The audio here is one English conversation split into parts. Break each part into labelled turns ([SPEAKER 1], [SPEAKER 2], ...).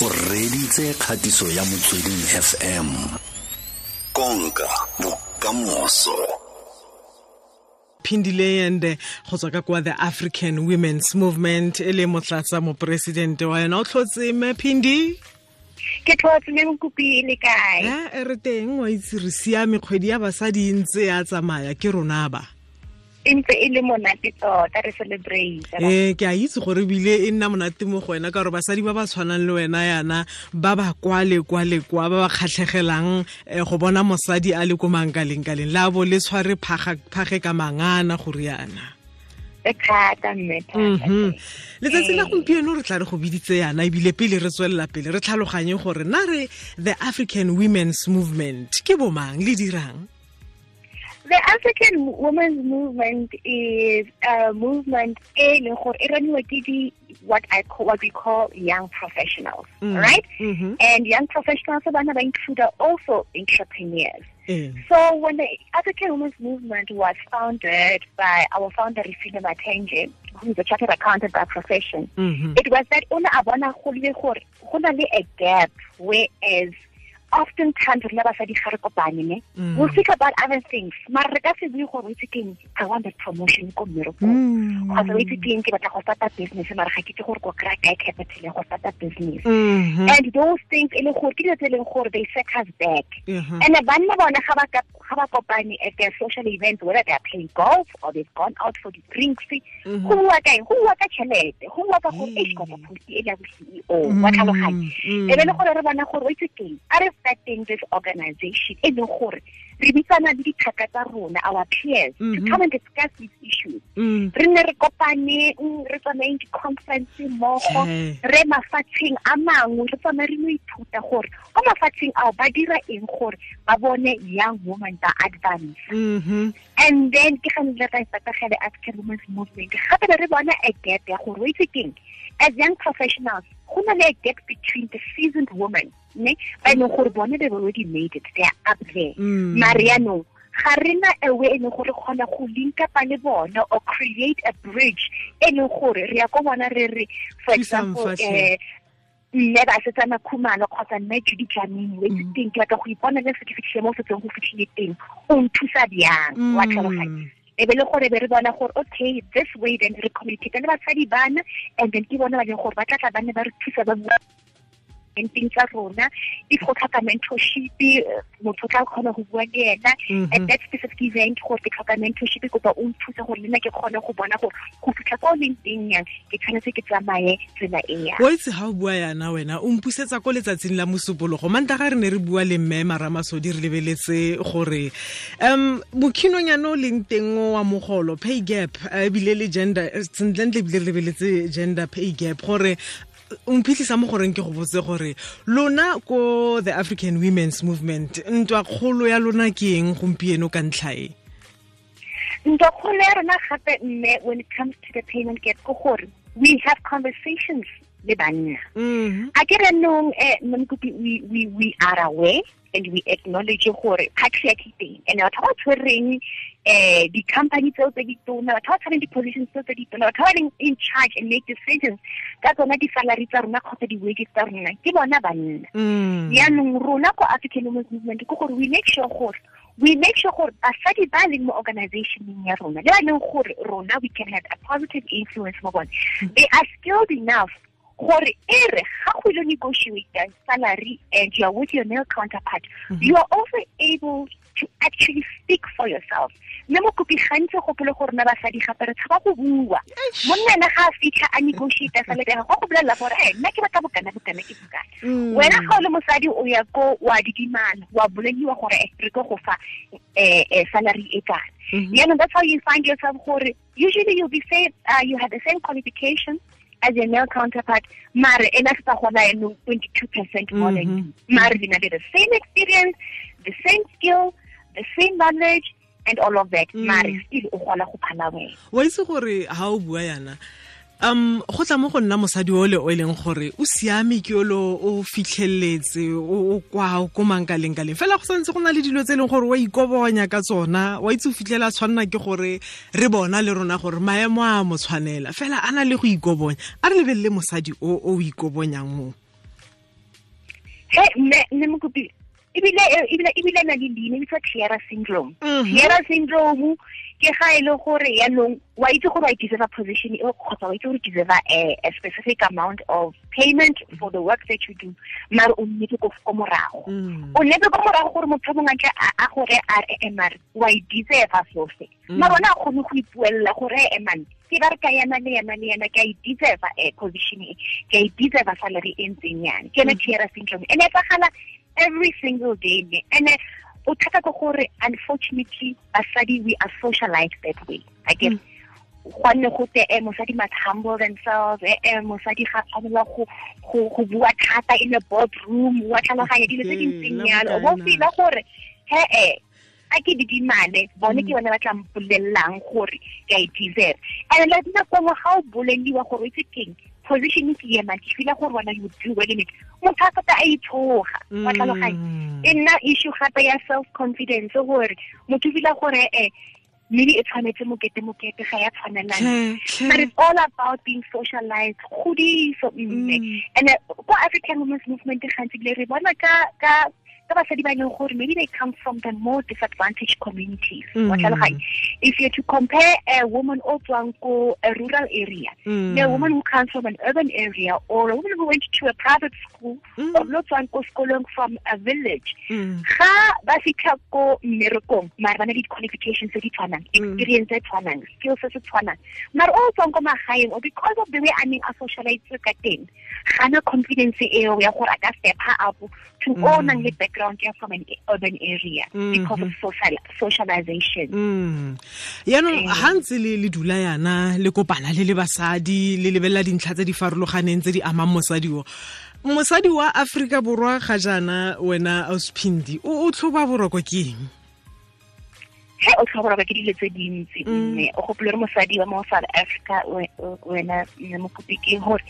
[SPEAKER 1] o reditse kgatiso ya motsweding fm konka bokamoso.
[SPEAKER 2] Phindile ende go tswa ka kwa the african women's movement e le motlatsa moporesidente wa yona. O tlhotse me phindi
[SPEAKER 3] ke tlhotse le mokopi le kae?
[SPEAKER 2] A e re teng wa itse re siame kgwedi ya basadi e ntse ya tsamaya ke rona ba
[SPEAKER 3] e ntse e le monate tota re celebrate
[SPEAKER 2] ee ke a itse gore ebile e nna monate mo go wena ka gore basadi ba ba tshwanang le wena yana ba ba kwa le kwa le kwa ba ba kgatlhegelang um go bona mosadi a le ko mankaleng-kaleng. Le a bo le tshware phage ka mangana gore yana
[SPEAKER 3] thata mme
[SPEAKER 2] Mhm. letsatsi la gompieno re tla re go biditse yana ebile pele re tswelela pele re tlhaloganye gore na re the african women's movement ke bomang le dirang
[SPEAKER 3] The African Women's Movement is a movement leng gore raniwa ke di what I call what we call young professionals,
[SPEAKER 2] Mm.
[SPEAKER 3] right?
[SPEAKER 2] Mhm.
[SPEAKER 3] And young professionals include also entrepreneurs.
[SPEAKER 2] Eh.
[SPEAKER 3] So when the African Women's Movement was founded by our founder Rifina Matenge, who is a chartered accountant by profession,
[SPEAKER 2] Mhm.
[SPEAKER 3] it was that ona a bona go le a gap whereas oftentimes rena basadi ga re kopane ne
[SPEAKER 2] Mm.
[SPEAKER 3] we'll speak about other things mara re ka se bue gore itse keng i want that promotion ko mmerekong
[SPEAKER 2] Mm.
[SPEAKER 3] kgotsa o itse keng ke batla go starta business mara ga ke itse gore ko kry kae capital ya go starta business
[SPEAKER 2] Mhm.
[SPEAKER 3] and those things e le gore ke dilo tse e leng gore they set us back
[SPEAKER 2] Mhm.
[SPEAKER 3] and banna bona ga ba ka- ga ba kopane at their social events whether they are playing golf or they've gone out for the drinks go bua ka eng go bua ka tšhelete go bua ka gore
[SPEAKER 2] Mm.
[SPEAKER 3] e kota posti e le ya bo-ceo wa tlhaloganye
[SPEAKER 2] Mm.
[SPEAKER 3] e be le gore re bona gore o itse keng a re this organization e leng gore re bitsana le dithaka tsa rona our peers to
[SPEAKER 2] Mhm.
[SPEAKER 3] come and discuss these issues
[SPEAKER 2] Mm.
[SPEAKER 3] re ne re kopaneng re di-conference mmogo re mafatsheng a mangwe re tsamaye re no ithuta gore ko mafatsheng ao ba dira eng gore ba bone young woman ba advance
[SPEAKER 2] Mhm.
[SPEAKER 3] and then ke ga nile ka ipatlagele african women's movement gape re bona a gap ya gore o itse keng as young professionals go na le a gap between the seasoned women ne ba e leng gore bone they've already made it they are up there
[SPEAKER 2] Mm.
[SPEAKER 3] Ga re na a way e leng gore kgona go linkapa le bona or create a bridge e leng gore re ya ko bona re re for example eh Basetsana Kumalo kgotsa nne judy teng ke batla go ipona le se ke fitlhile mo setseng go fitlhile teng o nthusa bjang? Wa tlhaloganya
[SPEAKER 2] Mm.
[SPEAKER 3] e be le gore be re bona gore okay this way then re communicate le basadi bana and then ke bona ba leng gore ba tla tla ba ba re thusa ba bua nteng tsa rona if go tlhoka mentorship eh, motho o tla kgona go bua le ena.
[SPEAKER 2] Mhm.
[SPEAKER 3] at that specific event gore ke tlhoka mentorship kopa o nthusa gore le nna ke kgone go bona gore go fitlha ka o leng teng yang ke tshwanetse ke tsamaye tsela e yang.
[SPEAKER 2] Wa itse ga o bua yana wena o mpusetsa ko letsatsing la mosupologo. Manta ga re ne re bua le mme maramasodi re lebeletse gore um mokhinonyana o leng teng wa mogolo pay gap ebile le gender sentlentle ebile re lebeletse gender pay gap gore o mphitlhisa mo goreng ke go botse gore lona ko the african women's movement ntwa kgolo ya lona ke eng gompieno ka ntlha e?
[SPEAKER 3] Ntwa kgolo ya rona gape mme when it comes to the payment gap ke gore we have conversations le banna.
[SPEAKER 2] Mhm.
[SPEAKER 3] a ke re nong um mmekopi we, we, we are aware and we acknowledge gore patriarchy teng. And batho ba tshwereng um di-company tseo tse di tona batho ba tshwereng di-positions tseo tse di tona batho ba leng in charge and make decisions ka tsona di-salary tsa rona kgotsa di-wages tsa rona ke bona banna
[SPEAKER 2] Mm.
[SPEAKER 3] yaanong rona ko african women's movement ke gore we make sure gore we make sure gore basadi ba leng mo organizationeng ya rona le ba leng gore rona we can have a positive influence mo bone they are skilled enough gore e re ga go ile negotiate salary and you are with your male counterpart you are also able to actually yourself mme mokopi gantsi gopole gore na basadi gape re tshaba go bua. Monna ena ga a fitlha a negotiate salary ya go go bolelela gore e nna ke batla bokana bokana ke bokana
[SPEAKER 2] Mm.
[SPEAKER 3] wena ga o le mosadi o ya ko wa didimana wa boleliwa gore eh, re tlo go fa eh, salary e kana yaanong that's how you find yourself gore usually you'll be say uh, you have the same qualification as your male counterpart mare ena se tsa gona enong twenty-two percent more than
[SPEAKER 2] Mhm.
[SPEAKER 3] you. Mare le na le the same experience the same skill the same knowledge and all of that
[SPEAKER 2] Mm.
[SPEAKER 3] mare still o kgona go phala wena
[SPEAKER 2] wa itse gore ha o bua yana um go tla mo go nna mosadi o le o e leng gore o siame ke olo o fitlheletse o o komang ka leng ka leng fela go santse go na le dilo tse e leng gore wa ikobonya ka tsona wa itse o fitlhela tshwanela ke gore re bona le rona gore maemo a mo tshwanela. Fela a na le go ikobonya a re lebelele mosadi o o ikobonyang mo
[SPEAKER 3] he mme mme mokopi ebile eh, ebile ebile na le leina bitsa tiara syndrome.
[SPEAKER 2] Mhm.
[SPEAKER 3] tiara syndrome ke ga e le gore yaanong wa itse gore wa deserve a position e kgotsa wa itse gore deserve a, eh, a specific amount of payment for the work that you do. Mare o nnetse ko morago.
[SPEAKER 2] Mm.
[SPEAKER 3] o nnetse ko morago gore motho mongwe ntle a gore a re e mare wa e deserve sofe mm. mare ona a kgone go ipuelela gore e man ke ba re ka yana le yana le yana ke a e deserve a position e ke a e deserve salary e ntseng yana ke yone mm. tiara syndrome. And e tsagala every single day. And bothata ke gore unfortunately basadi we are socialized that way. I guess gwanne go te eh mosadi must humble themselves eh eh mosadi ga tshwanela go bua thata in a boardroom wa tlhaloganya dilo tse di
[SPEAKER 2] Okay,
[SPEAKER 3] ntseng
[SPEAKER 2] la
[SPEAKER 3] yalo o bo fila gore he eh a ke didimane bone ke bone ba tla mpolelelang gore ke a e deserve and le nako nngwe ga o boleliwa gore o itse keng position ke ema ke fila gore wena you do well in it motho a feta a itshoga wa tlhaloganya
[SPEAKER 2] Mm.
[SPEAKER 3] e nna issue gape ya self confidence gore motho fila gore eh maybe e tshwanetse mokete mokete ga ya tshwanelana
[SPEAKER 2] Tlhe, tlhe.
[SPEAKER 3] but it's all about being socialized godiso mme
[SPEAKER 2] Mm.
[SPEAKER 3] and uh, ko african women's movement gantsi bile re bona ka ka ka basadi ba leng gore maybe they come from the more disadvantaged communities wa
[SPEAKER 2] Mm.
[SPEAKER 3] tlhaloganya if you're to compare a woman o tswang ko a rural area
[SPEAKER 2] Mm.
[SPEAKER 3] the woman who comes from an urban area or a woman who went to a private school
[SPEAKER 2] Mm.
[SPEAKER 3] or lo tswang ko sekolong from a village
[SPEAKER 2] Mm.
[SPEAKER 3] ga ba fitlha ko mmerekong mare ba na le di-qualifications tse di tshwanang experience e tshwanang skills se se tshwanang mare o tswang ko magaeng or because of the way a neng a socialize ka teng ga na confidence eo ya gore a ka stepa up to
[SPEAKER 2] Mm.
[SPEAKER 3] o nang le background ya from an urban area because of social socialization
[SPEAKER 2] Mm. yaanong ga ntse le le dula yana le kopana le le basadi le lebelela dintlha tse di farologaneng tse di amang mosadi o mosadi wa aforika borwa ga jaana wena ausphindi o o tlhoba boroko ke eng
[SPEAKER 3] he o boroko ke dilo tse dintsi
[SPEAKER 2] Mm.
[SPEAKER 3] mme o gopole re mosadi wa mo south africa we- wena mokopi ke gore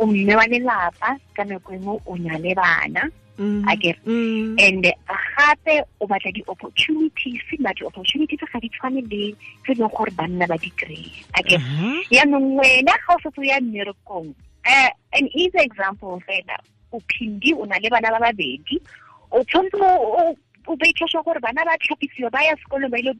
[SPEAKER 3] o mme wa lelapa ka nako engwe o nyale bana
[SPEAKER 2] Mm.
[SPEAKER 3] akere
[SPEAKER 2] Mm.
[SPEAKER 3] and gape o batla di-opportunities but di-opportunities ga di tshwane le tse e leng gore banna ba di kry-e akere yaanong wena ga o setse o ya mmerekong um an easy example fela o phindi o na le bana ba babedi o tshwanetse o- o o make gore bana ba tlhapisiwa ba ya sekolong ba ile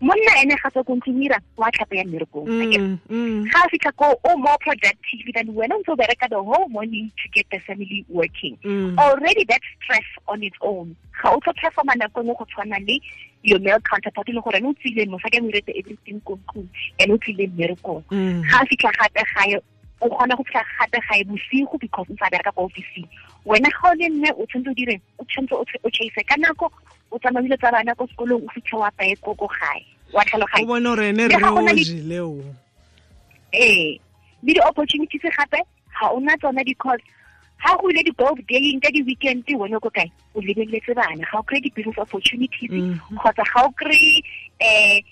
[SPEAKER 3] monna ene ga tswa ko ntlong ira wa tlhapa ya mmerekong
[SPEAKER 2] Mm. Mm.
[SPEAKER 3] ga a fitlha ko o more productive than wena o ntse o bereka the whole morning to get the family working
[SPEAKER 2] Mm.
[SPEAKER 3] already that's stress on its own ga o tlo performa nako nngwe go tshwana le your male counterpart e le gore ene o tsile mosadi a mo iretse everything ko ntlong ene o tlile mmerekong
[SPEAKER 2] Mm.
[SPEAKER 3] ga a fitlha gape gae o kgona go fitlha gape gae bosigo because o ntse a bereka kwa officing wena ga o le mme o tshwanetse o direng o tshwanetse o chase ka nako o tsamaile tsa bana ko sekolong o fitlhe wa paye ko ko gae wa
[SPEAKER 2] o bona gore ene re o o.
[SPEAKER 3] Ee le di-opportunities gape ga o na tsona because ga go ile di-golf daying ka di-weekend wone ko kae? O lebeletse bana. Ga o kry-e di-business opportunities
[SPEAKER 2] Mhm.
[SPEAKER 3] kgotsa ga o kry-e um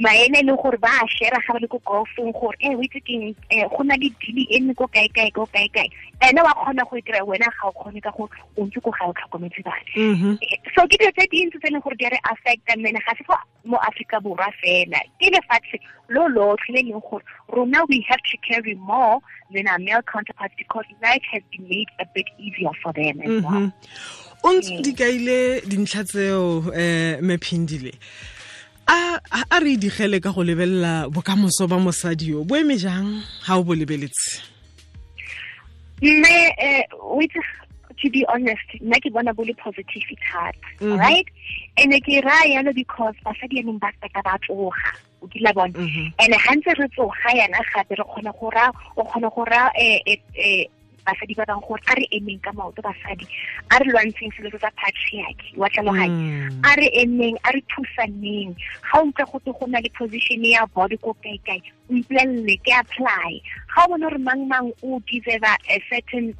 [SPEAKER 3] maene e leng gore ba a share ga ba le ko golfong gore e o itse keng? Um go na le dili e nne ko kae kae ko kae kae ene wa kgona go e kry-a wena ga o kgone ka gore o ntse ko ga o tlhokometse bana.
[SPEAKER 2] Mhm.
[SPEAKER 3] so ke dilo tse dintsi tse e leng gore di a re affecta mmene ga se fa mo aforika borwa fela ke lefatshe lo lotlhe le e leng gore rona we have to carry more than our male counterparts because life has been made a bit easier for them as well.
[SPEAKER 2] Mhm. o ntse di kaile dintlha tseo um mephindile a- a re digele ka go lebelela bokamoso ba mosadi yo bo eme jang ga o bo lebeletse
[SPEAKER 3] mme um with to be honest nna ke bona bo le positive thata
[SPEAKER 2] Mhm.
[SPEAKER 3] right and ke raya yalo because basadi yanong ba seka ba tsoga o kila bona
[SPEAKER 2] Mhm.
[SPEAKER 3] and gantse re tsoga yana gape re kgona go ra o kgona go ra eh, eh, eh, basadi ba bang gore a re emeng ka maoto basadi a re lwantsheng selo se sa patriarchy wa tlhaloganya.
[SPEAKER 2] Mm.
[SPEAKER 3] a re emeng a re thusaneng. Ga o utlwa gote go na le position ya body ko kae-kae o ipolelele ke apply. Ga o bone gore mang-mang o deserve a certain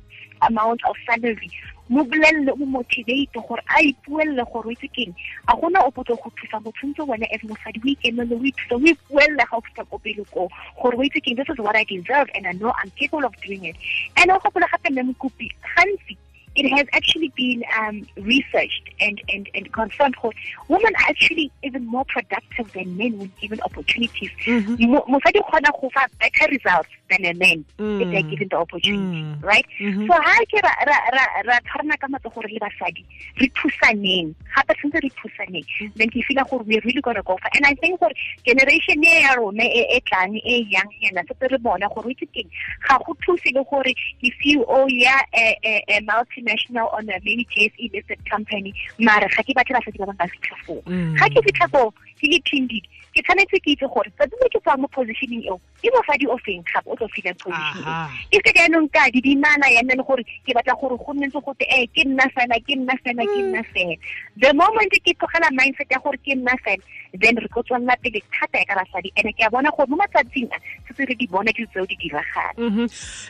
[SPEAKER 3] amount of salary. Mo bolelele o motivate gore a ipuelele gore o itse keng. A gona o potso go thusa go tshwanetse wena as mosadi o ikemele o ithusa o ipuelele ga o ko pele ko gore o itse keng. This is what i deserve and i know i'm capable of doing it. And o gopola gape mme mokopi gantsi it has actually been um, researched and, and, and confirmed that women are actually even more productive than men when given opportunities. Mm-hmm. Mosadi kgona go fa better results than a man if they're mm. given the opportunity,
[SPEAKER 2] Mm.
[SPEAKER 3] right? Mm-hmm. So ha ke ra ra ra ra tshwarana ka matsogo re le basadi re thusaneng. Gape tshwanetse re thusaneng. Mm. Then ke feel gore we're really gonna go for and I think gore generation e ya rona e e tlang e young yana se re bona gore itse keng ga go thuse le gore ke CEO ya a, a, a multinational on a maybe JSE listed company mara ga ke batle basadi ba bang ba fitlha foo
[SPEAKER 2] Mm.
[SPEAKER 3] ga ke fitlha foo ke le team lead ke tshwanetse ke itse gore tsatsi le ke tswang mo positioning eo ke mosadi o feng? Gape o tlo filang position e ke ka yanong ka didimana ya nne le gore ke batla gore go nne ntse go te eh ke nna fela ke nna fela ke nna fela. The moment ke tlogela mindset ya gore ke nna fela then re tlo tswalela pele thata ya ka basadi. And ke a bona gore mo matsatsing a setse re di bona ke tseo di diragala.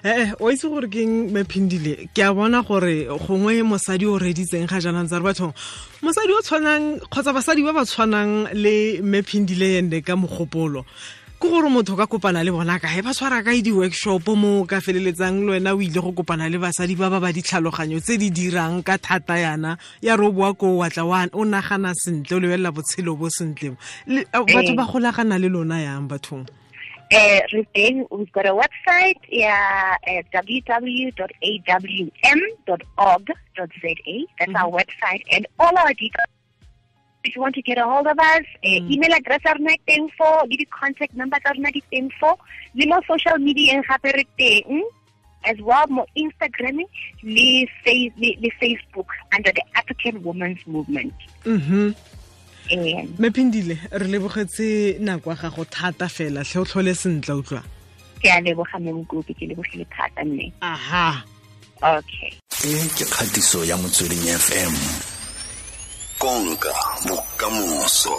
[SPEAKER 2] Eh o itse gore ke eng mephindile ke a bona gore gongwe mosadi o reditseng ga jaanang tsa re bathong mosadi o tshwanang kgotsa basadi ba ba tshwanang le mephindile ende ka mogopolo ke gore motho ka kopana le bona kae? Ba tshwara kae di-workshop mo ka feleletsang le wena o ile go kopana le basadi ba ba ba ditlhaloganyo tse di dirang ka thata yana? Ya re o boa ko wa watla o nagana sentle o lebelela botshelo bo sentle. Batho ba golagana le lona yang bathong?
[SPEAKER 3] Uh, we've got a website, yeah, uh, www.awm.org.za. That's our website, and all our details. If you want to get a hold of us, uh, email address are not info, the contact numbers are not info, le mo social media and gape re teng, as well mo Instagram le, Fa- le, le Facebook under the African Women's Movement.
[SPEAKER 2] mhm
[SPEAKER 3] And
[SPEAKER 2] mephindile re lebogetse nako ya gago thata fela tlhe o tlhole sentle utlwa
[SPEAKER 3] ke a leboga memkopi ke lebogile thata mme.
[SPEAKER 2] aha
[SPEAKER 3] Okay.
[SPEAKER 1] e ke kgatiso ya motsweding fm konka bokamoso